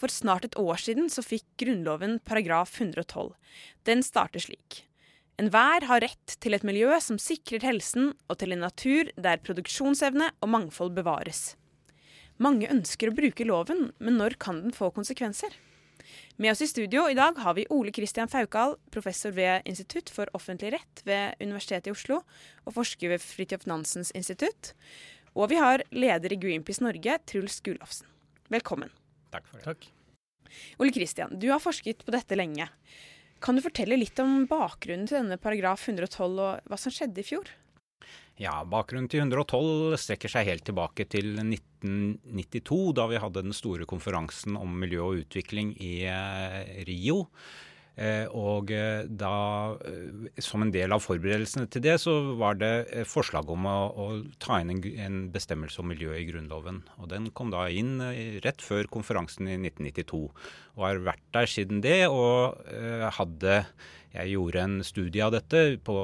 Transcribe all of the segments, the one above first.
For snart et år siden så fikk Grunnloven paragraf 112. Den starter slik. Enhver har rett til et miljø som sikrer helsen, og til en natur der produksjonsevne og mangfold bevares. Mange ønsker å bruke loven, men når kan den få konsekvenser? Med oss i studio i dag har vi Ole Kristian Faukal, professor ved Institutt for offentlig rett ved Universitetet i Oslo, og forsker ved Fridtjof Nansens institutt. Og vi har leder i Greenpeace Norge, Truls Gulofsen. Velkommen. Takk for det. Takk. Ole Kristian, du har forsket på dette lenge. Kan du fortelle litt om bakgrunnen til denne paragraf 112 og hva som skjedde i fjor? Ja, Bakgrunnen til 112 strekker seg helt tilbake til 1992, da vi hadde den store konferansen om miljø og utvikling i eh, Rio. Eh, og eh, da, som en del av forberedelsene til det, så var det forslag om å, å ta inn en, en, bestemmelse om miljø i Grunnloven. Og den kom da inn rett før konferansen i 1992. Og har vært der siden det, og hadde jeg gjorde en studie av dette på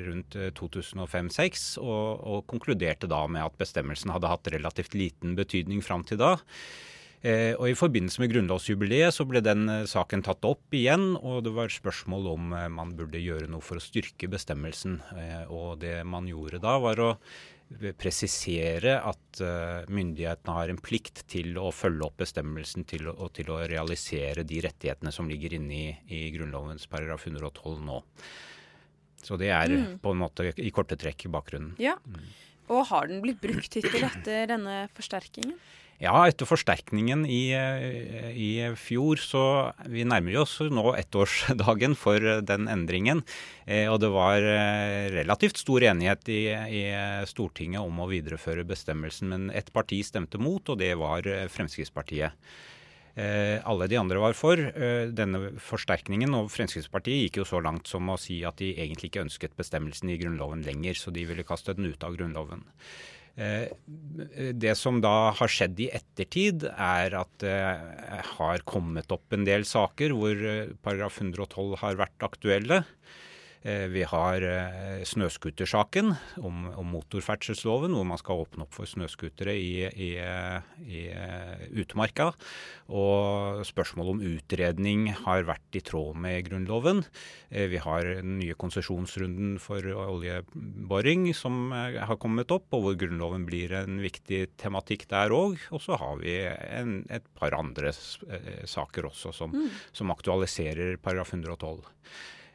rundt 2005-2006, og, og konkluderte da med at bestemmelsen hadde hatt relativt liten betydning fram til da. Eh, og I forbindelse med grunnlovsjubileet så ble den eh, saken tatt opp igjen, og det var spørsmål om eh, man burde gjøre noe for å styrke bestemmelsen. Og det man gjorde da, var å presisere at myndighetene har en plikt til å følge opp bestemmelsen til, og til å realisere de rettighetene som ligger inne i, i Grunnlovens paragraf 112 nå. Så det er mm. på en måte i korte trekk bakgrunnen. Ja, mm. Og har den blitt brukt hittil etter denne forsterkingen? Ja, etter forsterkningen i, i, fjor, så vi nærmer oss nå ettårsdagen for den endringen. Eh, og det var eh, relativt stor enighet i, i, Stortinget om å videreføre bestemmelsen, men ett parti stemte mot, og det var eh, Fremskrittspartiet. Alle de andre var for denne forsterkningen, og Fremskrittspartiet gikk jo så langt som å si at de egentlig ikke ønsket bestemmelsen i Grunnloven lenger, så de ville kaste den ut av Grunnloven. Eh, det som da har skjedd i ettertid, er at det har kommet opp en del saker hvor eh, paragraf 112 har vært aktuelle. Eh, vi har snøskutersaken om, om motorferdselsloven, hvor man skal åpne opp for snøskutere i, i, i, utmarka. Og spørsmålet om utredning har vært i tråd med Grunnloven. Eh, vi har den nye konsesjonsrunden for oljeboring som har kommet opp, og hvor Grunnloven blir en viktig tematikk der òg. Og så har vi en, et par andre saker også som, mm. som aktualiserer paragraf 112.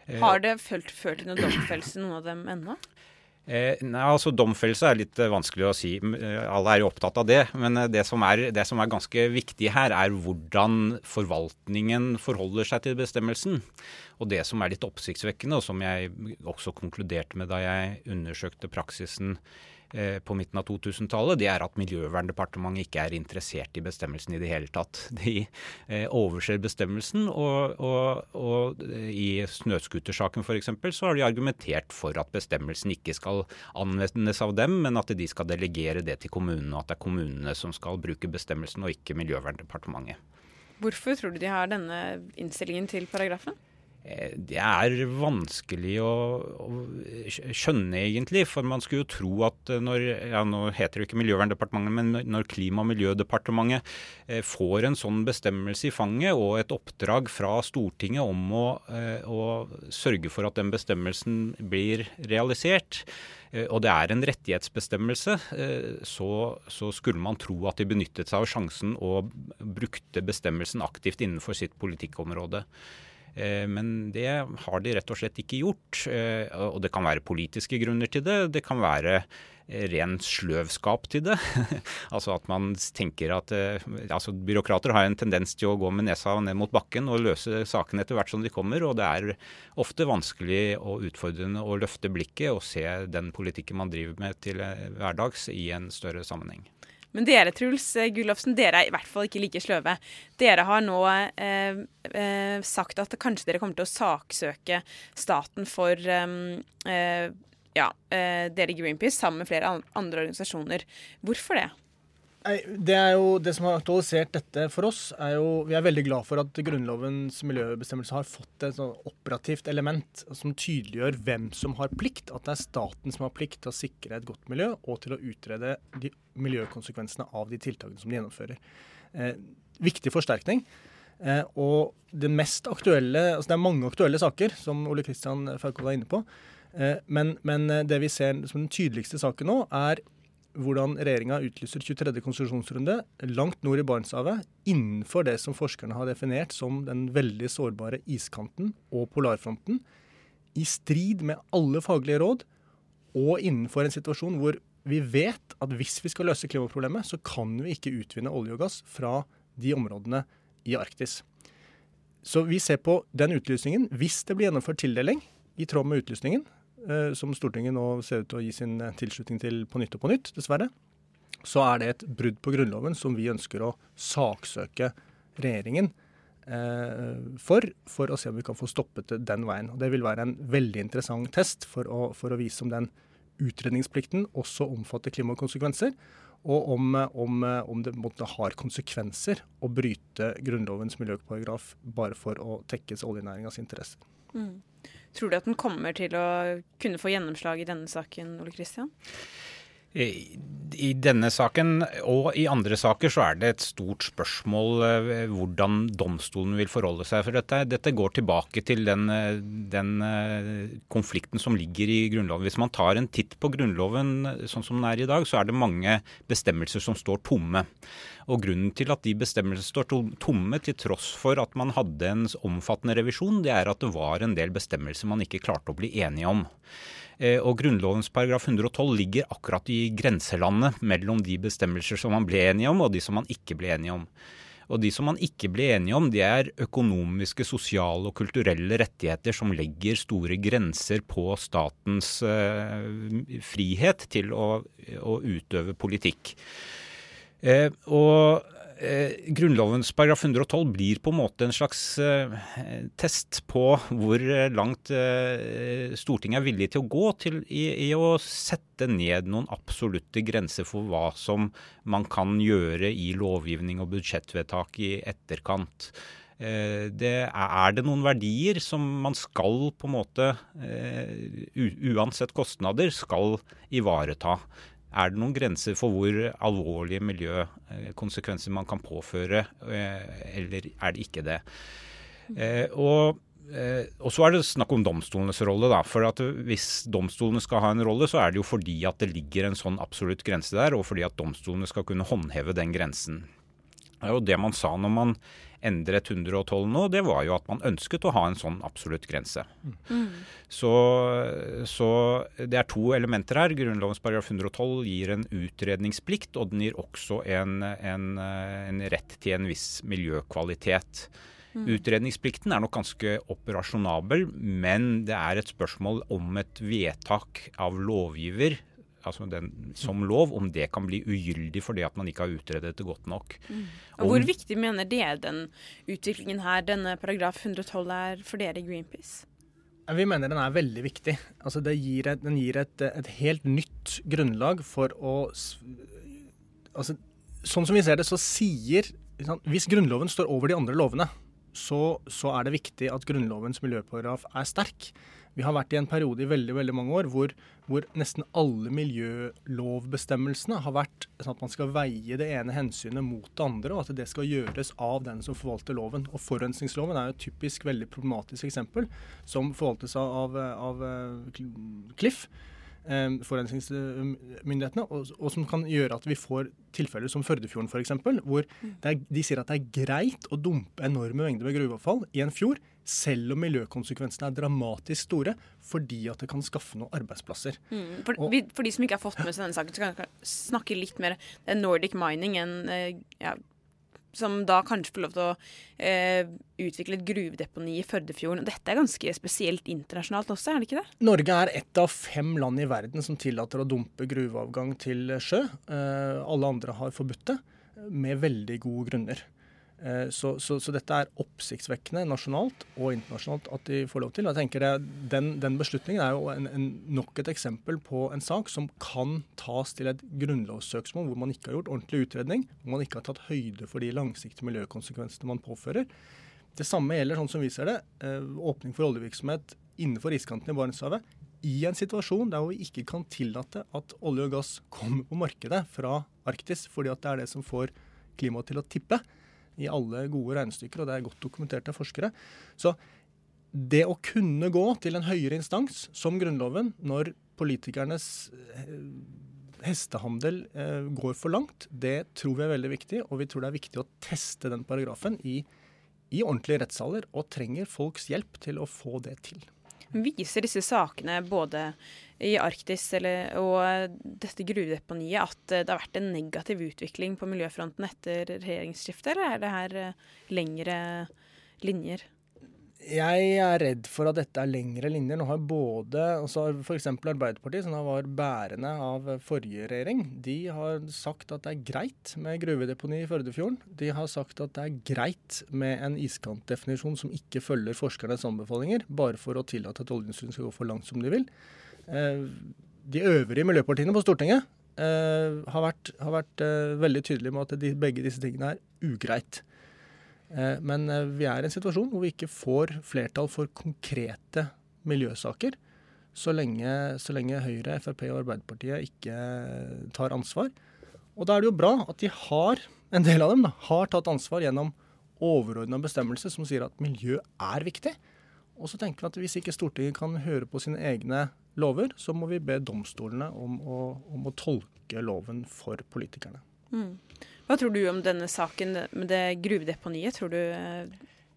Eh, har det ført, ført til noen domfellelse, noen av dem ennå? Eh, nei, altså Domfellelse er litt eh, vanskelig å si. Eh, alle er jo opptatt av det. Men det som, er, det som er ganske viktig her, er hvordan forvaltningen forholder seg til bestemmelsen. Og det som er litt oppsiktsvekkende, og som jeg også konkluderte med da jeg undersøkte praksisen Eh, på midten av 2000-tallet, det er at Miljøverndepartementet ikke er interessert i bestemmelsen i det hele tatt. De eh, overser bestemmelsen, og, og, og i snøscootersaken f.eks. så har de argumentert for at bestemmelsen ikke skal anvendes av dem, men at de skal delegere det til kommunene, og at det er kommunene som skal bruke bestemmelsen, og ikke Miljøverndepartementet. Hvorfor tror du de har denne innstillingen til paragrafen? Eh, det er vanskelig å, å, skjønne, egentlig. For man skulle jo tro at eh, når ja, Nå heter det ikke Miljøverndepartementet, men når Klima- og miljødepartementet eh, får en sånn bestemmelse i fanget og et oppdrag fra Stortinget om å, å sørge for at den bestemmelsen blir realisert, og det er en rettighetsbestemmelse, så, så, skulle man tro at de benyttet seg av sjansen og brukte bestemmelsen aktivt innenfor sitt politikkområde. Eh, men det har de rett og slett ikke gjort. Eh, og det kan være politiske grunner til det. Det kan være eh, ren sløvskap til det. altså at man tenker at altså Byråkrater har en tendens til å gå med nesa ned mot bakken og løse sakene etter hvert som de kommer. Og det er ofte vanskelig og utfordrende å løfte blikket og se den politikken man driver med til hverdags i en større sammenheng. Men dere, Truls Gullofsen, dere er i hvert fall ikke like sløve. Dere har nå eh, eh, sagt at kanskje dere kommer til å saksøke staten for eh, eh ja, eh, dere i Greenpeace sammen med flere andre organisasjoner. Hvorfor det? Det jo det som har aktualisert dette for oss, er jo Vi er veldig glad for at Grunnlovens miljøbestemmelse har fått et sånn operativt element som tydeliggjør hvem som har plikt. At det er staten som har plikt til å sikre et godt miljø og til å utrede de miljøkonsekvensene av de tiltakene som de gjennomfører. Eh, viktig forsterkning. Eh, og det mest aktuelle, altså det er mange aktuelle saker, som Ole Kristian Faukold er inne på. Eh, men, men, det vi ser som den tydeligste saken nå, er hvordan regjeringa utlyser 23. konsesjonsrunde langt nord i Barentshavet, innenfor det som forskerne har definert som den veldig sårbare iskanten og polarfronten, i strid med alle faglige råd, og innenfor en situasjon hvor vi vet at hvis vi skal løse klimaproblemet, så kan vi ikke utvinne olje og gass fra de områdene i Arktis. Så vi ser på den utlysningen. Hvis det blir gjennomført tildeling i tråd med utlysningen, som Stortinget nå ser ut til å gi sin eh, tilslutning til på nytt og på nytt, dessverre, så er det et brudd på Grunnloven som vi ønsker å saksøke regjeringen eh, for, for å se om vi kan få stoppet den veien. Og Det vil være en veldig interessant test for å, for å vise om den utredningsplikten også omfatter klimakonsekvenser, og om, om, om det måtte, har konsekvenser å bryte Grunnlovens miljøparagraf bare for å tekkes oljenæringas interesser. Mm. Tror du at den kommer til å kunne få gjennomslag i denne saken, Ole Kristian? I denne saken og i andre saker så er det et stort spørsmål eh, hvordan domstolen vil forholde seg. For dette, dette går tilbake til den, eh, den, eh, konflikten som ligger i Grunnloven. Hvis man tar en titt på Grunnloven sånn som den er i dag, så er det mange bestemmelser som står tomme. Og Grunnen til at de bestemmelsene står tomme, til tross for at man hadde en omfattende revisjon, det er at det var en del bestemmelser man ikke klarte å bli enige om. Eh, og Grunnlovens paragraf 112 ligger akkurat i grenselandet mellom de bestemmelser som man ble enige om, og de som man ikke ble enige om. Og de som man ikke ble enige om, det er økonomiske, sosiale og kulturelle rettigheter som legger store grenser på statens uh, frihet til å, å utøve politikk. Eh, og eh, Grunnlovens paragraf 112 blir på en måte en slags eh, test på hvor langt eh, Stortinget er villig til å gå til, i, i, å sette ned noen absolutte grenser for hva som man kan gjøre i lovgivning og budsjettvedtak i etterkant. Eh, det, er det noen verdier som man skal på en måte, eh, uansett kostnader, skal ivareta? Er det noen grenser for hvor alvorlige miljøkonsekvenser man kan påføre, eh, eller er det ikke det? Eh, og, eh, og så er det snakk om domstolenes rolle. da, for Hvis domstolene skal ha en rolle, så er det jo fordi at det ligger en sånn absolutt grense der, og fordi at domstolene skal kunne håndheve den grensen. Jo det man sa når man endret 112 nå, det var jo at man ønsket å ha en sånn absolutt grense. Mm. Så, så, det er to elementer her. Grunnlovens paragraf 112 gir en utredningsplikt, og den gir også en, en, en rett til en viss miljøkvalitet. Mm. Utredningsplikten er nok ganske operasjonabel, men det er et spørsmål om et vedtak av lovgiver altså den, som lov, om det kan bli ugyldig fordi at man ikke har utredet det godt nok. Mm. Og Hvor viktig mener dere den utviklingen her, denne paragraf 112 er for dere i Greenpeace? Vi mener den er veldig viktig. Altså gir et, den gir et, et, helt nytt grunnlag for å altså, Sånn som vi ser det, så sier Hvis Grunnloven står over de andre lovene, så, så er det viktig at Grunnlovens miljøparagraf er sterk. Vi har vært i en periode i veldig veldig mange år hvor, hvor nesten alle miljølovbestemmelsene har vært sånn at man skal veie det ene hensynet mot det andre, og at det skal gjøres av den som forvalter loven. Og Forurensningsloven er jo et typisk veldig problematisk eksempel, som forvaltes av, av, av Cliff eh, forurensningsmyndighetene, og, og, som kan gjøre at vi får tilfeller som Førdefjorden f.eks., hvor mm. er, de sier at det er greit å dumpe enorme mengder med gruveavfall i en fjord selv om miljøkonsekvensene er dramatisk store, fordi at det kan skaffe noen arbeidsplasser. Mm. For, og, for, de som ikke har fått med seg denne saken, så kan jeg snakke litt mer Det er Nordic Mining, en, eh, ja, som da kanskje får lov til å eh, utvikle et gruvedeponi i Førdefjorden. Dette er ganske spesielt internasjonalt også, er det ikke det? Norge er ett av fem land i verden som tillater å dumpe gruveavgang til sjø. Eh, alle andre har forbudt det, med veldig gode grunner. Eh, så, så, så, dette er oppsiktsvekkende nasjonalt og internasjonalt at de får lov til. Jeg tenker det, den, den, beslutningen er jo en, en, nok et eksempel på en sak som kan tas til et grunnlovssøksmål hvor man ikke har gjort ordentlig utredning, hvor man ikke har tatt høyde for de langsiktige miljøkonsekvensene man påfører. Det samme gjelder sånn som vi ser det, eh, åpning for oljevirksomhet innenfor iskanten i Barentshavet. I en situasjon der vi ikke kan tillate at olje og gass kommer på markedet fra Arktis, fordi at det er det som får klimaet til å tippe i alle gode regnestykker, og det er godt dokumentert av forskere. Så det å kunne gå til en høyere instans, som Grunnloven, når politikernes eh, hestehandel eh, går for langt, det tror vi er veldig viktig. Og vi tror det er viktig å teste den paragrafen i, i ordentlige rettssaler, og trenger folks hjelp til å få det til. Viser disse sakene både i Arktis eller, og dette gruvedeponiet at det har vært en negativ utvikling på miljøfronten etter regjeringsskiftet, eller er det her eh, lengre linjer? Jeg er redd for at dette er lengre linjer. Nå har både f.eks. Arbeiderpartiet, som da var bærende av forrige regjering, de har sagt at det er greit med gruvedeponi i Førdefjorden. De har sagt at det er greit med en iskantdefinisjon som ikke følger forskernes anbefalinger, bare for å tillate at oljeindustrien skal gå for langt som de vil. Eh, de øvrige miljøpartiene på Stortinget eh, har vært, har vært eh, veldig tydelige med at de, begge disse tingene er ugreit. Men vi er i en situasjon hvor vi ikke får flertall for konkrete miljøsaker så lenge, så lenge Høyre, Frp og Arbeiderpartiet ikke tar ansvar. Og da er det jo bra at de har, en del av dem da, har tatt ansvar gjennom overordna bestemmelse som sier at miljø er viktig. Og så tenker vi at hvis ikke Stortinget kan høre på sine egne lover, så må vi be domstolene om å, om å tolke loven for politikerne. Mm. Hva tror du om denne saken med det gruvedeponiet? Tror du eh,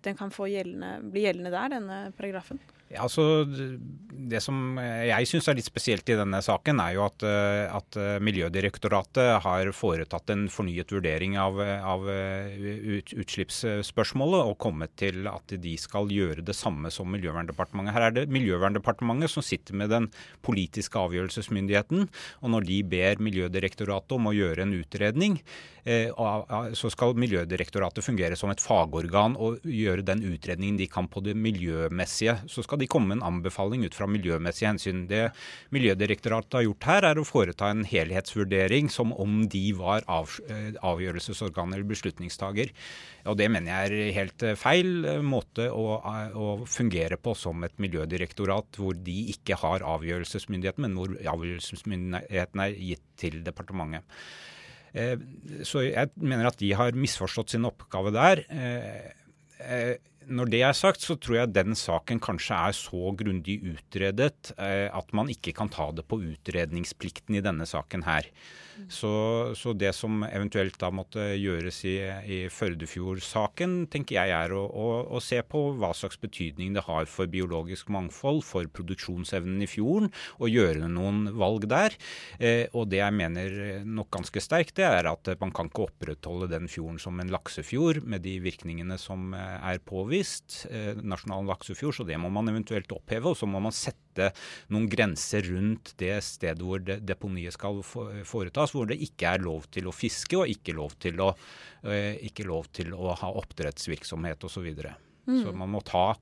den kan gjeldende, bli gjeldende der, denne paragrafen? Ja, altså, det som jeg syns er litt spesielt i denne saken, er jo at, eh, at, eh, Miljødirektoratet har foretatt en fornyet vurdering av, av ut, utslippsspørsmålet og kommet til at de skal gjøre det samme som Miljøverndepartementet. Her er det Miljøverndepartementet som sitter med den politiske avgjørelsesmyndigheten. Og når de ber Miljødirektoratet om å gjøre en utredning, Eh, så skal Miljødirektoratet fungere som et fagorgan og gjøre den utredningen de kan på det miljømessige. Så skal de komme med en anbefaling ut fra miljømessige hensyn. Det Miljødirektoratet har gjort her, er å foreta en helhetsvurdering som om de var av, eh, avgjørelsesorgan eller beslutningstaker. Og Det mener jeg er helt eh, feil måte å, å, fungere på som et miljødirektorat, hvor de ikke har avgjørelsesmyndigheten, men hvor avgjørelsesmyndigheten er gitt til departementet. Eh, så jeg mener at de har misforstått sin oppgave der. Eh, eh, når det er sagt, så tror jeg den saken kanskje er så grundig utredet at man ikke kan ta det på utredningsplikten i denne saken her. Så, så, det som eventuelt da måtte gjøres i, i Førdefjord-saken, tenker jeg er å, å, å, se på hva slags betydning det har for biologisk mangfold, for produksjonsevnen i fjorden, og gjøre noen valg der. Eh, og det jeg mener nok ganske sterkt, det er at man kan ikke opprettholde den fjorden som en laksefjord med de virkningene som eh, er påvist. Eh, nasjonal laksefjord, så det må man eventuelt oppheve. Og så må man sette noen grenser rundt det stedet hvor deponiet skal foretas hvor det ikke er lov til å fiske og ikke lov til å, eh, ikke lov til å ha oppdrettsvirksomhet osv. Mm. Så man må ta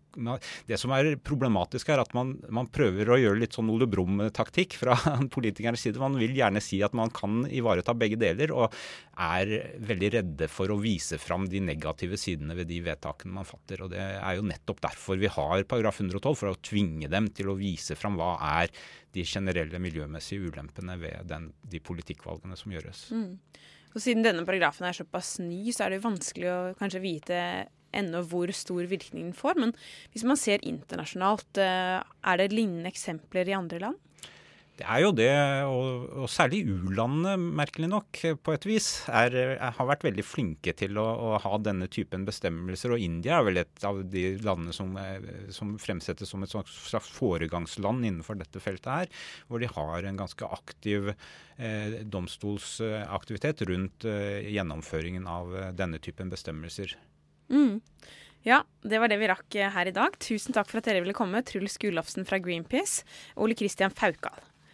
Det som er problematisk, er at man, man prøver å gjøre litt sånn Ole Brumm-taktikk fra politikernes side. Man vil gjerne si at man kan ivareta begge deler, og er veldig redde for å vise fram de negative sidene ved de vedtakene man fatter. Og Det er jo nettopp derfor vi har paragraf 112, for å tvinge dem til å vise fram hva er de generelle miljømessige ulempene ved den, de politikkvalgene som gjøres. Mm. Og Siden denne paragrafen er såpass ny, så er det vanskelig å kanskje vite ennå hvor stor virkning den får. Men hvis man ser internasjonalt, eh, er det lignende eksempler i andre land? Det er jo det, og, og særlig u-landene, merkelig nok, på et vis, er, er, har vært veldig flinke til å, å, ha denne typen bestemmelser. Og India er vel et av de landene som, eh, som fremsettes som et slags foregangsland innenfor dette feltet her, hvor de har en ganske aktiv eh, domstolsaktivitet rundt eh, gjennomføringen av eh, denne typen bestemmelser. Mm. Ja, det var det vi rakk her i dag. Tusen takk for at dere ville komme, Truls Gullofsen fra Greenpeace og Ole Kristian Faukal.